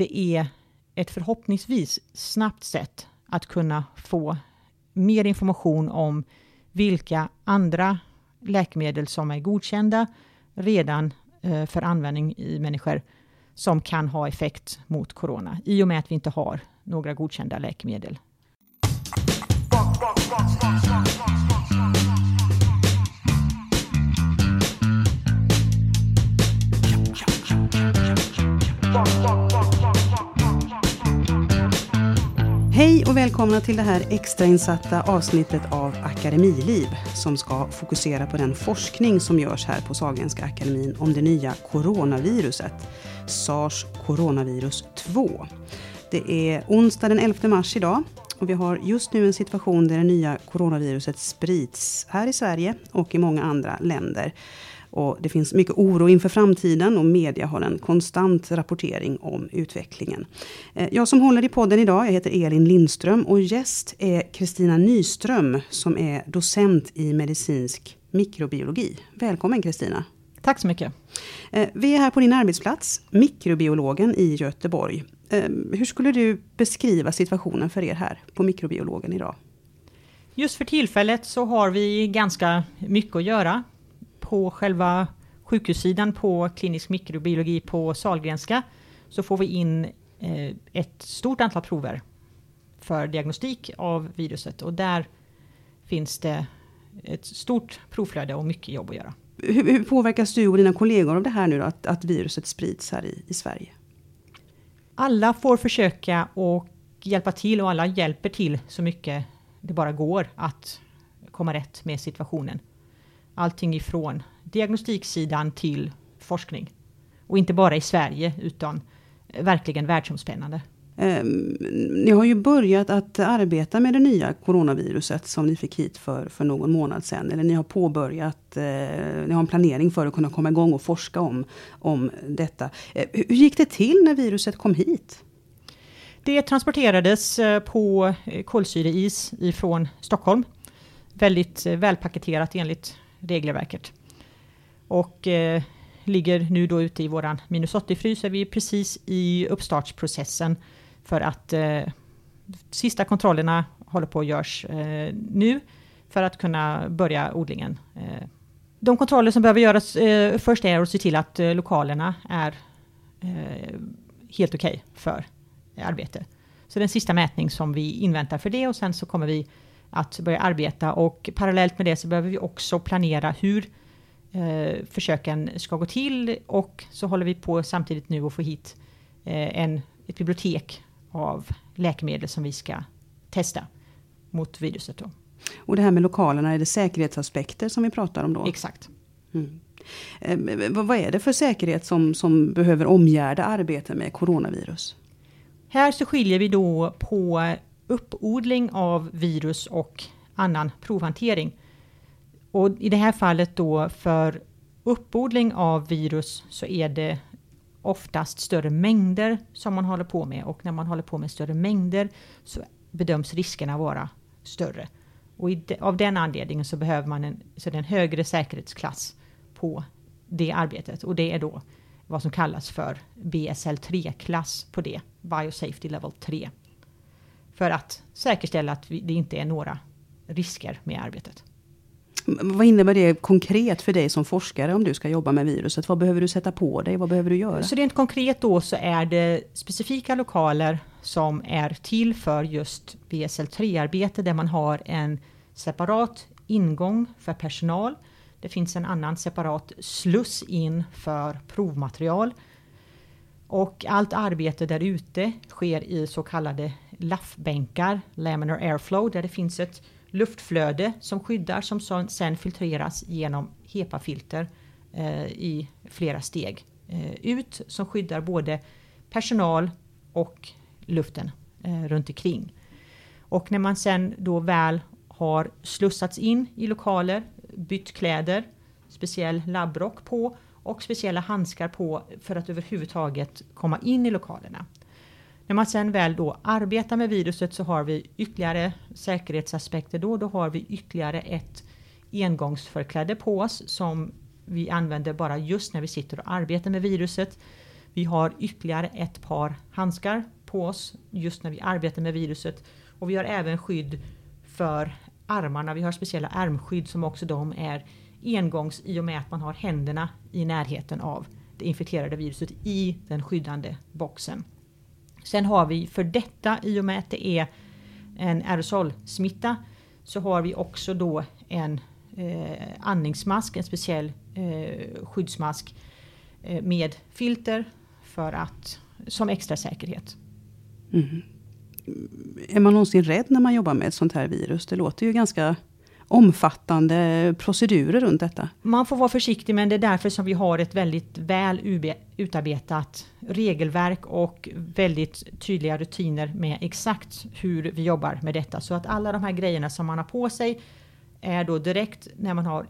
det är ett förhoppningsvis snabbt sätt att kunna få mer information om vilka andra läkemedel som är godkända redan eh, för användning i människor som kan ha effekt mot corona i och med att vi inte har några godkända läkemedel. Hej och välkomna till det här extrainsatta avsnittet av Akademiliv som ska fokusera på den forskning som görs här på Sahlgrenska akademin om det nya coronaviruset, sars coronavirus 2. Det är onsdag den 11 mars idag och vi har just nu en situation där det nya coronaviruset sprids här i Sverige och i många andra länder. Och det finns mycket oro inför framtiden och media har en konstant rapportering om utvecklingen. Eh, jag som håller i podden idag, jag heter Elin Lindström och gäst är Kristina Nyström som är docent i medicinsk mikrobiologi. Välkommen Kristina! Tack så mycket! Eh, vi är här på din arbetsplats, mikrobiologen i Göteborg. Eh, hur skulle du beskriva situationen för er här på mikrobiologen idag? Just för tillfället så har vi ganska mycket att göra på själva sjukhussidan på klinisk mikrobiologi på Salgrenska så får vi in eh, ett stort antal prover för diagnostik av viruset och där finns det ett stort provflöde och mycket jobb att göra. Hur, hur påverkas du och dina kollegor av det här nu då, att, att viruset sprids här i, i Sverige? Alla får försöka och hjälpa till och alla hjälper till så mycket det bara går att komma rätt med situationen allting ifrån diagnostiksidan till forskning. Och inte bara i Sverige utan verkligen världsomspännande. Eh, ni har ju börjat att arbeta med det nya coronaviruset som ni fick hit för, för någon månad sedan. Eller ni har påbörjat, eh, ni har en planering för att kunna komma igång och forska om, om detta. Eh, hur gick det till när viruset kom hit? Det transporterades eh, på kolsyreis ifrån Stockholm. Väldigt eh, välpaketerat enligt regelverket. Och eh, ligger nu då ute i våran minus 80-frys, är vi precis i uppstartsprocessen för att eh, sista kontrollerna håller på att görs eh, nu för att kunna börja odlingen. Eh, de kontroller som behöver göras eh, först är att se till att eh, lokalerna är eh, helt okej okay för arbete. Så den sista mätning som vi inväntar för det och sen så kommer vi att börja arbeta och parallellt med det så behöver vi också planera hur eh, försöken ska gå till och så håller vi på samtidigt nu att få hit eh, en, ett bibliotek av läkemedel som vi ska testa mot viruset. Då. Och det här med lokalerna, är det säkerhetsaspekter som vi pratar om då? Exakt. Mm. Eh, vad är det för säkerhet som, som behöver omgärda arbetet med coronavirus? Här så skiljer vi då på uppodling av virus och annan provhantering. Och i det här fallet då för uppodling av virus så är det oftast större mängder som man håller på med och när man håller på med större mängder så bedöms riskerna vara större. Och de, av den anledningen så behöver man en, så en högre säkerhetsklass på det arbetet och det är då vad som kallas för BSL3-klass på det, Biosafety Level 3 för att säkerställa att det inte är några risker med arbetet. Vad innebär det konkret för dig som forskare om du ska jobba med viruset? Vad behöver du sätta på dig? Vad behöver du göra? Så rent konkret då så är det specifika lokaler som är till för just BSL-3-arbete där man har en separat ingång för personal. Det finns en annan separat sluss in för provmaterial. Och allt arbete där ute sker i så kallade LAF-bänkar, laminar airflow, där det finns ett luftflöde som skyddar som sen filtreras genom HEPA-filter eh, i flera steg eh, ut som skyddar både personal och luften eh, runt omkring. Och när man sen då väl har slussats in i lokaler, bytt kläder, speciell labbrock på och speciella handskar på för att överhuvudtaget komma in i lokalerna. När man sen väl då arbetar med viruset så har vi ytterligare säkerhetsaspekter då. Då har vi ytterligare ett engångsförkläde på oss som vi använder bara just när vi sitter och arbetar med viruset. Vi har ytterligare ett par handskar på oss just när vi arbetar med viruset. Och vi har även skydd för armarna. Vi har speciella armskydd som också de är engångs i och med att man har händerna i närheten av det infekterade viruset i den skyddande boxen. Sen har vi för detta, i och med att det är en aerosolsmitta, så har vi också då en eh, andningsmask, en speciell eh, skyddsmask eh, med filter för att, som extra säkerhet. Mm. Är man någonsin rädd när man jobbar med ett sånt här virus? Det låter ju ganska omfattande procedurer runt detta. Man får vara försiktig men det är därför som vi har ett väldigt väl utarbetat regelverk och väldigt tydliga rutiner med exakt hur vi jobbar med detta. Så att alla de här grejerna som man har på sig är då direkt när man har,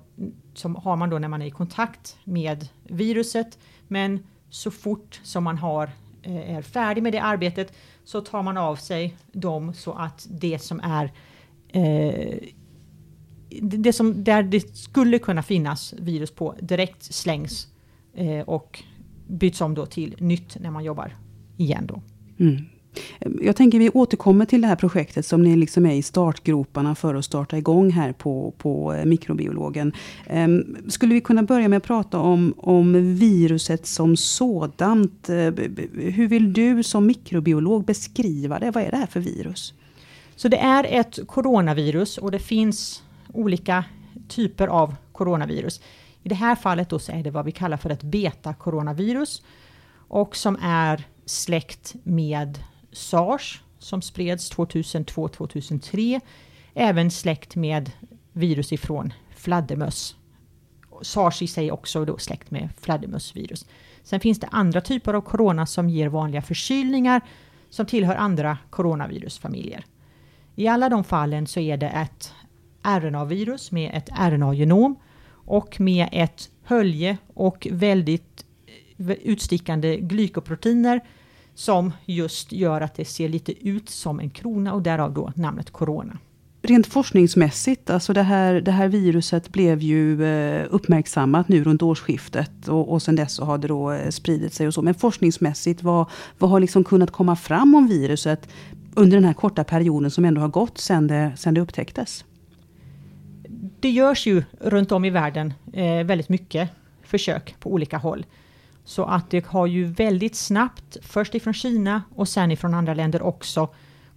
som har man då när man är i kontakt med viruset. Men så fort som man har, eh, är färdig med det arbetet så tar man av sig dem så att det som är eh, det som där det skulle kunna finnas virus på direkt slängs eh, och byts om då till nytt när man jobbar igen då. Mm. Jag tänker vi återkommer till det här projektet som ni liksom är i startgroparna för att starta igång här på, på eh, mikrobiologen. Um, skulle vi kunna börja med att prata om, om viruset som sådant? Uh, hur vill du som mikrobiolog beskriva det? Vad är det här för virus? Så det är ett coronavirus och det finns olika typer av coronavirus. I det här fallet då så är det vad vi kallar för ett beta-coronavirus och som är släkt med sars som spreds 2002-2003. Även släkt med virus ifrån fladdermöss. Sars i sig också då släkt med fladdermössvirus. Sen finns det andra typer av corona som ger vanliga förkylningar som tillhör andra coronavirusfamiljer. I alla de fallen så är det ett RNA-virus med ett RNA-genom och med ett hölje och väldigt eh, utstickande glykoproteiner som just gör att det ser lite ut som en krona och därav då namnet corona. Rent forskningsmässigt, alltså det här, det här viruset blev ju eh, uppmärksammat nu runt årsskiftet och, och sen dess så har det då eh, spridit sig och så. Men forskningsmässigt, vad, vad har liksom kunnat komma fram om viruset under den här korta perioden som ändå har gått sedan det, sedan det upptäcktes? Det görs ju runt om i världen eh, väldigt mycket försök på olika håll. Så att det har ju väldigt snabbt, först ifrån Kina och sen ifrån andra länder också,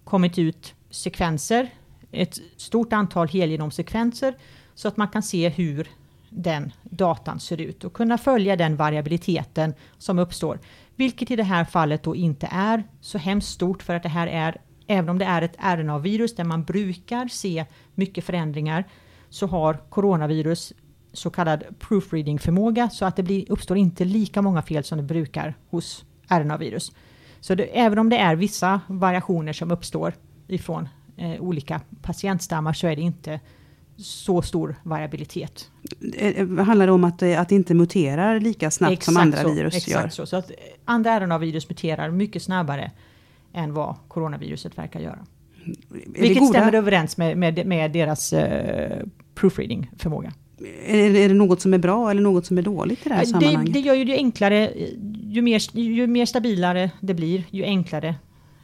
kommit ut sekvenser, ett stort antal helgenomsekvenser, så att man kan se hur den datan ser ut och kunna följa den variabiliteten som uppstår. Vilket i det här fallet då inte är så hemskt stort för att det här är, även om det är ett RNA-virus där man brukar se mycket förändringar, så har coronavirus så kallad proofreading-förmåga så att det blir, uppstår inte lika många fel som det brukar hos RNA-virus. Så det, även om det är vissa variationer som uppstår ifrån eh, olika patientstammar så är det inte så stor variabilitet. Eh, eh, handlar det om att, att det inte muterar lika snabbt exakt som andra så, virus exakt gör? Exakt så. så att andra RNA-virus muterar mycket snabbare än vad coronaviruset verkar göra. Vilket stämmer överens med, med, med deras eh, proofreading-förmåga. Är, är det något som är bra eller något som är dåligt i det här det, sammanhanget? Det gör ju det enklare, ju mer, ju mer stabilare det blir, ju enklare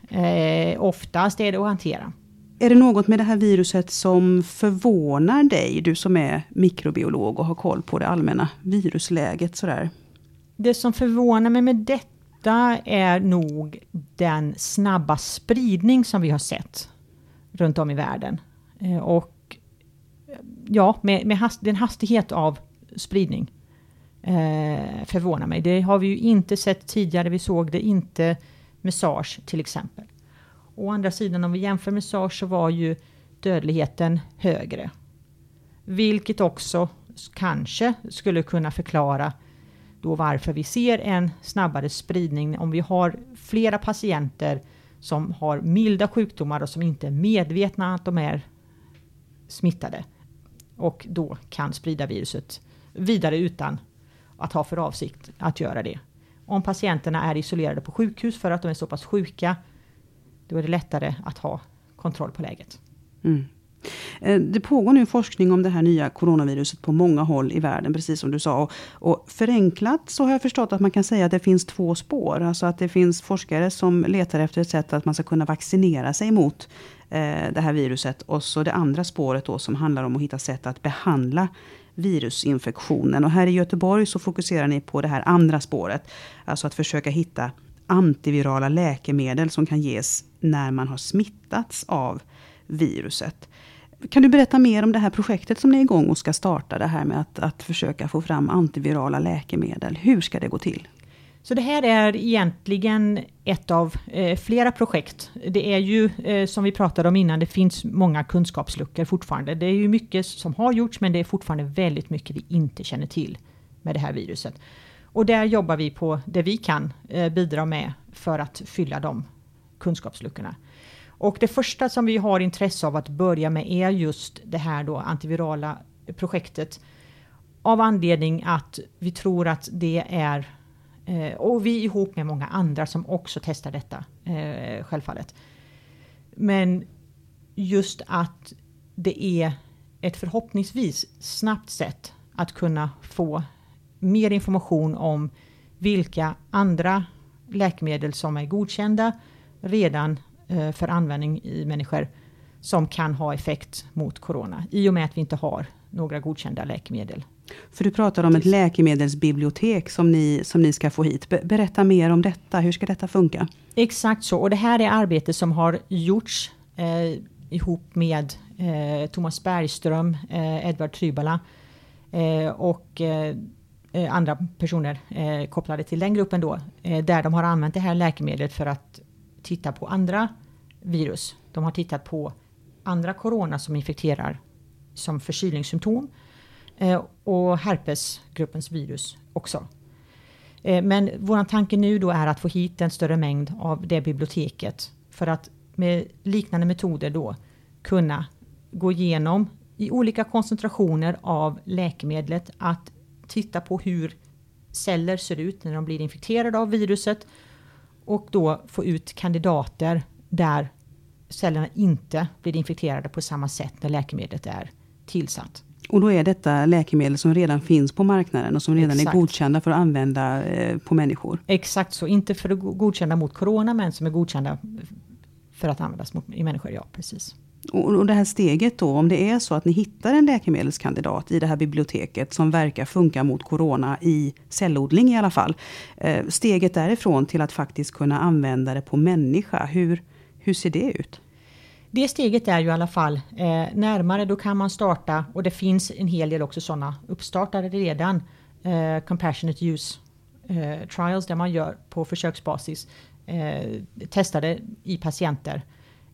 eh, oftast är det att hantera. Är det något med det här viruset som förvånar dig, du som är mikrobiolog och har koll på det allmänna virusläget sådär? Det som förvånar mig med detta är nog den snabba spridning som vi har sett runt om i världen. Eh, och ja, med, med hast, den hastighet av spridning eh, förvånar mig. Det har vi ju inte sett tidigare. Vi såg det inte med sars till exempel. Å andra sidan om vi jämför med sars så var ju dödligheten högre. Vilket också kanske skulle kunna förklara då varför vi ser en snabbare spridning om vi har flera patienter som har milda sjukdomar och som inte är medvetna att de är smittade och då kan sprida viruset vidare utan att ha för avsikt att göra det. Om patienterna är isolerade på sjukhus för att de är så pass sjuka, då är det lättare att ha kontroll på läget. Mm. Eh, det pågår nu forskning om det här nya coronaviruset på många håll i världen, precis som du sa. Och förenklat så har jag förstått att man kan säga att det finns två spår. Alltså att det finns forskare som letar efter ett sätt att man ska kunna vaccinera sig mot eh, det här viruset. Och så det andra spåret då som handlar om att hitta sätt att behandla virusinfektionen. Och här i Göteborg så fokuserar ni på det här andra spåret. Alltså att försöka hitta antivirala läkemedel som kan ges när man har smittats av viruset. Kan du berätta mer om det här projektet som ni är igång och ska starta? Det här med att, att försöka få fram antivirala läkemedel. Hur ska det gå till? Så det här är egentligen ett av eh, flera projekt. Det är ju eh, som vi pratade om innan, det finns många kunskapsluckor fortfarande. Det är ju mycket som har gjorts men det är fortfarande väldigt mycket vi inte känner till med det här viruset. Och där jobbar vi på det vi kan eh, bidra med för att fylla de kunskapsluckorna. Och det första som vi har intresse av att börja med är just det här då antivirala projektet. Av anledning att vi tror att det är Eh, och vi ihop med många andra som också testar detta, eh, självfallet. Men just att det är ett förhoppningsvis snabbt sätt att kunna få mer information om vilka andra läkemedel som är godkända redan eh, för användning i människor som kan ha effekt mot corona i och med att vi inte har några godkända läkemedel för du pratar om ett läkemedelsbibliotek som ni, som ni ska få hit. Berätta mer om detta. Hur ska detta funka? Exakt så. Och det här är arbete som har gjorts eh, ihop med eh, Thomas Bergström, eh, Edvard Trybala eh, och eh, eh, andra personer kopplade till den gruppen då. där de har använt det här läkemedlet för att titta på andra virus. De har tittat på andra corona som infekterar som förkylningssymptom Eh, och herpesgruppens virus också. Eh, men vår tanke nu då är att få hit en större mängd av det biblioteket för att med liknande metoder då kunna gå igenom i olika koncentrationer av läkemedlet att titta på hur celler ser ut när de blir infekterade av viruset och då få ut kandidater där cellerna inte blir infekterade på samma sätt när läkemedlet är tillsatt. Och då är detta läkemedel som redan finns på marknaden och som redan Exakt. är godkända för att använda eh, på människor? Exakt så, inte för att godkända mot corona men som är godkända för att användas mot, i människor, ja precis. Och, och det här steget då, om det är så att ni hittar en läkemedelskandidat i det här biblioteket som verkar funka mot corona i cellodling i alla fall. Eh, steget därifrån till att faktiskt kunna använda det på människa, hur, hur ser det ut? Det steget är ju i alla fall eh, närmare. Då kan man starta och det finns en hel del också sådana uppstartade redan. Eh, compassionate use eh, trials där man gör på försöksbasis eh, testade i patienter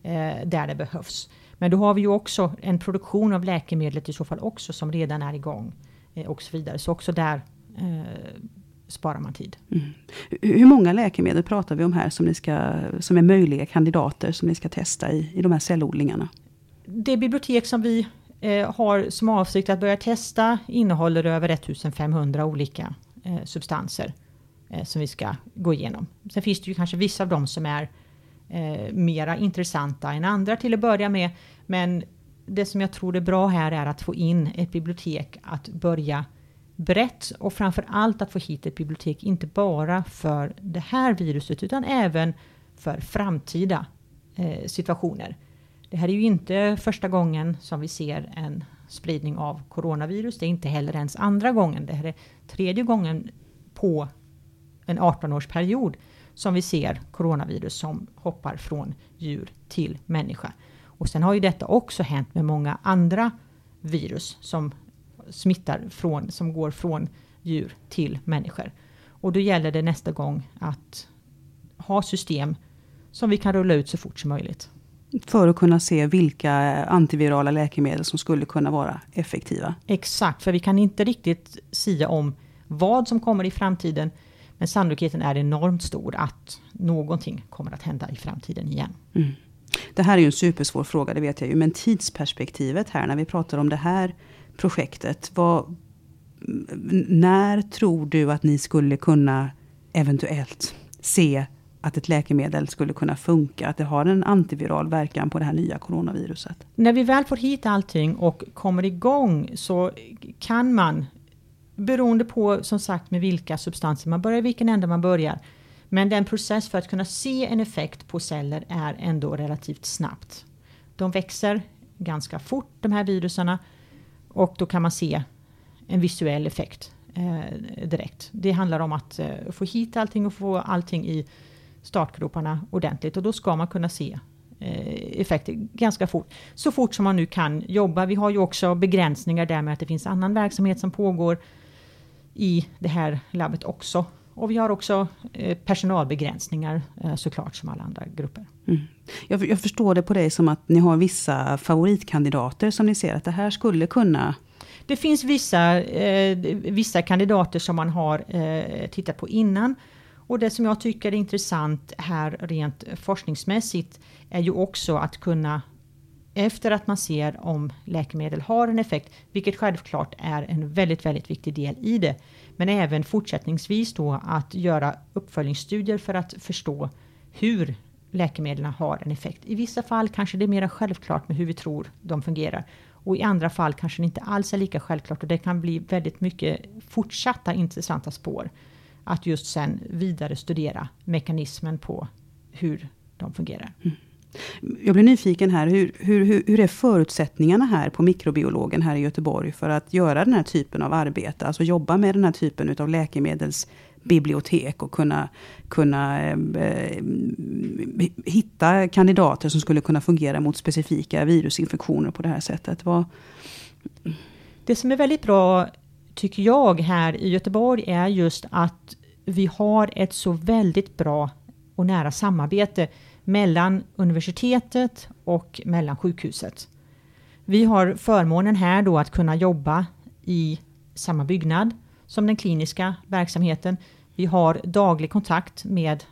eh, där det behövs. Men då har vi ju också en produktion av läkemedlet i så fall också som redan är igång eh, och så vidare. Så också där eh, sparar man tid. Mm. Hur många läkemedel pratar vi om här som, ni ska, som är möjliga kandidater som ni ska testa i, i de här cellodlingarna? Det bibliotek som vi eh, har som avsikt att börja testa innehåller över 1500 olika eh, substanser eh, som vi ska gå igenom. Sen finns det ju kanske vissa av dem som är eh, mera intressanta än andra till att börja med. Men det som jag tror är bra här är att få in ett bibliotek att börja brett och framför allt att få hit ett bibliotek, inte bara för det här viruset utan även för framtida eh, situationer. Det här är ju inte första gången som vi ser en spridning av coronavirus. Det är inte heller ens andra gången. Det här är tredje gången på en 18-årsperiod som vi ser coronavirus som hoppar från djur till människa. Och sen har ju detta också hänt med många andra virus som smittar från, som går från djur till människor. Och då gäller det nästa gång att ha system som vi kan rulla ut så fort som möjligt. För att kunna se vilka antivirala läkemedel som skulle kunna vara effektiva. Exakt, för vi kan inte riktigt sia om vad som kommer i framtiden. Men sannolikheten är enormt stor att någonting kommer att hända i framtiden igen. Mm. Det här är ju en supersvår fråga, det vet jag ju. Men tidsperspektivet här när vi pratar om det här projektet. Vad, när tror du att ni skulle kunna eventuellt se att ett läkemedel skulle kunna funka, att det har en antiviral verkan på det här nya coronaviruset? När vi väl får hit allting och kommer igång så kan man, beroende på som sagt med vilka substanser man börjar, vilken ände man börjar, men den process för att kunna se en effekt på celler är ändå relativt snabbt. De växer ganska fort de här viruserna och då kan man se en visuell effekt eh, direkt. Det handlar om att eh, få hit allting och få allting i startgroparna ordentligt och då ska man kunna se eh, effekter ganska fort. Så fort som man nu kan jobba. Vi har ju också begränsningar där med att det finns annan verksamhet som pågår i det här labbet också. Och vi har också eh, personalbegränsningar eh, såklart som alla andra grupper. Mm. Jag, jag, förstår det på dig som att ni har vissa favoritkandidater som ni ser att det här skulle kunna det finns vissa, eh, vissa kandidater som man har eh, tittat på innan. Och det som jag tycker är intressant här rent forskningsmässigt är ju också att kunna efter att man ser om läkemedel har en effekt, vilket självklart är en väldigt, väldigt viktig del i det. Men även fortsättningsvis då att göra uppföljningsstudier för att förstå hur läkemedlen har en effekt. I vissa fall kanske det är mer självklart med hur vi tror de fungerar. Och i andra fall kanske det inte alls är lika självklart och det kan bli väldigt mycket fortsatta intressanta spår. Att just sen vidare studera mekanismen på hur de fungerar. Mm. Jag blir nyfiken här, hur, hur, hur är förutsättningarna här på mikrobiologen här i Göteborg för att göra den här typen av arbete? Alltså jobba med den här typen av läkemedelsbibliotek och kunna, kunna eh, eh, hitta kandidater som skulle kunna fungera mot specifika virusinfektioner på det här sättet. Vad... Det som är väldigt bra, tycker jag, här i Göteborg är just att vi har ett så väldigt bra och nära samarbete mellan universitetet och mellan sjukhuset. Vi har förmånen här då att kunna jobba i samma byggnad som den kliniska verksamheten. Vi har daglig kontakt med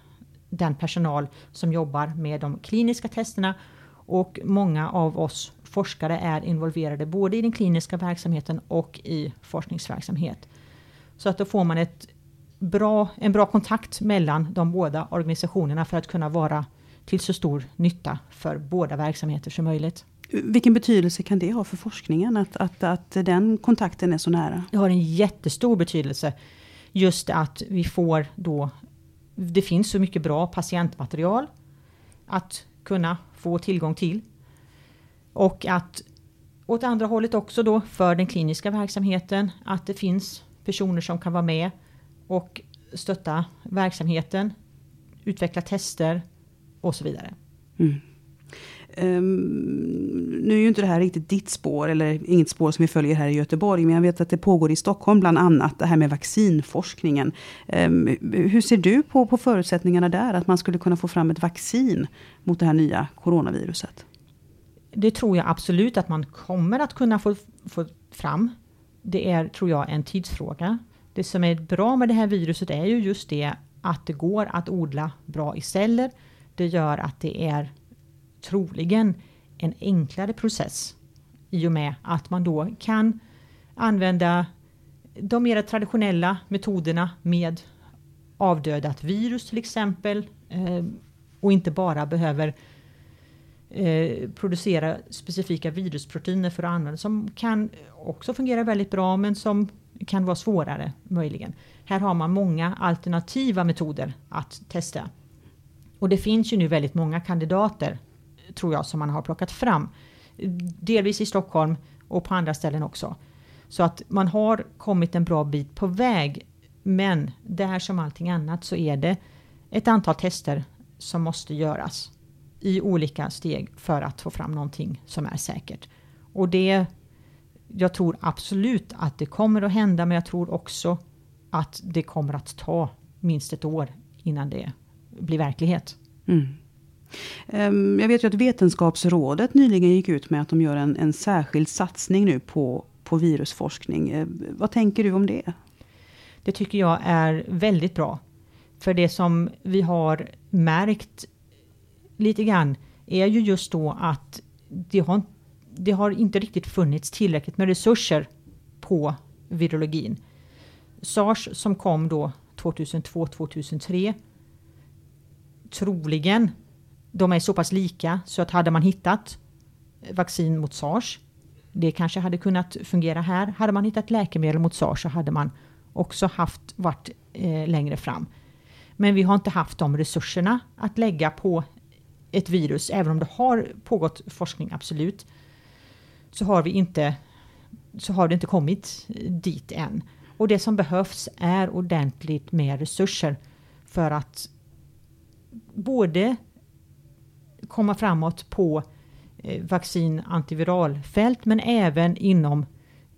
den personal som jobbar med de kliniska testerna och många av oss forskare är involverade både i den kliniska verksamheten och i forskningsverksamhet. Så att då får man ett bra, en bra kontakt mellan de båda organisationerna för att kunna vara till så stor nytta för båda verksamheter som möjligt. Vilken betydelse kan det ha för forskningen att, att, att den kontakten är så nära? Det har en jättestor betydelse. Just att vi får då, det finns så mycket bra patientmaterial att kunna få tillgång till. Och att åt andra hållet också då för den kliniska verksamheten att det finns personer som kan vara med och stötta verksamheten, utveckla tester, och så vidare. Mm. Um, nu är ju inte det här riktigt ditt spår, eller inget spår som vi följer här i Göteborg, men jag vet att det pågår i Stockholm bland annat, det här med vaccinforskningen. Um, hur ser du på, på förutsättningarna där, att man skulle kunna få fram ett vaccin mot det här nya coronaviruset? Det tror jag absolut att man kommer att kunna få, få fram. Det är, tror jag, en tidsfråga. Det som är bra med det här viruset är ju just det att det går att odla bra i celler det gör att det är troligen en enklare process i och med att man då kan använda de mer traditionella metoderna med avdödat virus till exempel eh, och inte bara behöver eh, producera specifika virusproteiner för att använda som kan också fungera väldigt bra men som kan vara svårare möjligen. Här har man många alternativa metoder att testa. Och det finns ju nu väldigt många kandidater, tror jag, som man har plockat fram. Delvis i Stockholm och på andra ställen också. Så att man har kommit en bra bit på väg. Men där som allting annat så är det ett antal tester som måste göras i olika steg för att få fram någonting som är säkert. Och det, jag tror absolut att det kommer att hända, men jag tror också att det kommer att ta minst ett år innan det bli verklighet. Mm. Um, jag vet ju att Vetenskapsrådet nyligen gick ut med att de gör en, en särskild satsning nu på, på virusforskning. Uh, vad tänker du om det? Det tycker jag är väldigt bra. För det som vi har märkt lite grann är ju just då att det har, det har inte riktigt funnits tillräckligt med resurser på virologin. Sars som kom då 2002-2003 troligen, de är så pass lika så att hade man hittat eh, vaccin mot sars, det kanske hade kunnat fungera här. Hade man hittat läkemedel mot sars så hade man också haft varit eh, längre fram. Men vi har inte haft de resurserna att lägga på ett virus, även om det har pågått forskning, absolut, så har vi inte så har det inte kommit eh, dit än. Och det som behövs är ordentligt med resurser för att både komma framåt på eh, vaccin antiviralfält men även inom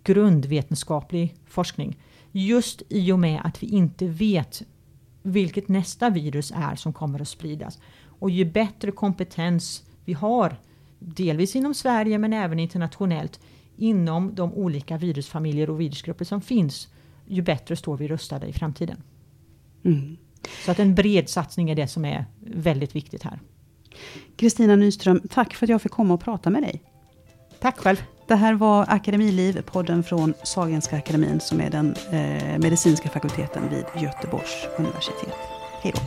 grundvetenskaplig forskning. Just i och med att vi inte vet vilket nästa virus är som kommer att spridas. Och ju bättre kompetens vi har, delvis inom Sverige men även internationellt, inom de olika virusfamiljer och virusgrupper som finns, ju bättre står vi rustade i framtiden. Mm. Så att en bred satsning är det som är väldigt viktigt här. Kristina Nyström, tack för att jag fick komma och prata med dig. Tack själv. Det här var Akademiliv, podden från Sahlgrenska akademin som är den eh, medicinska fakulteten vid Göteborgs universitet. Hej då.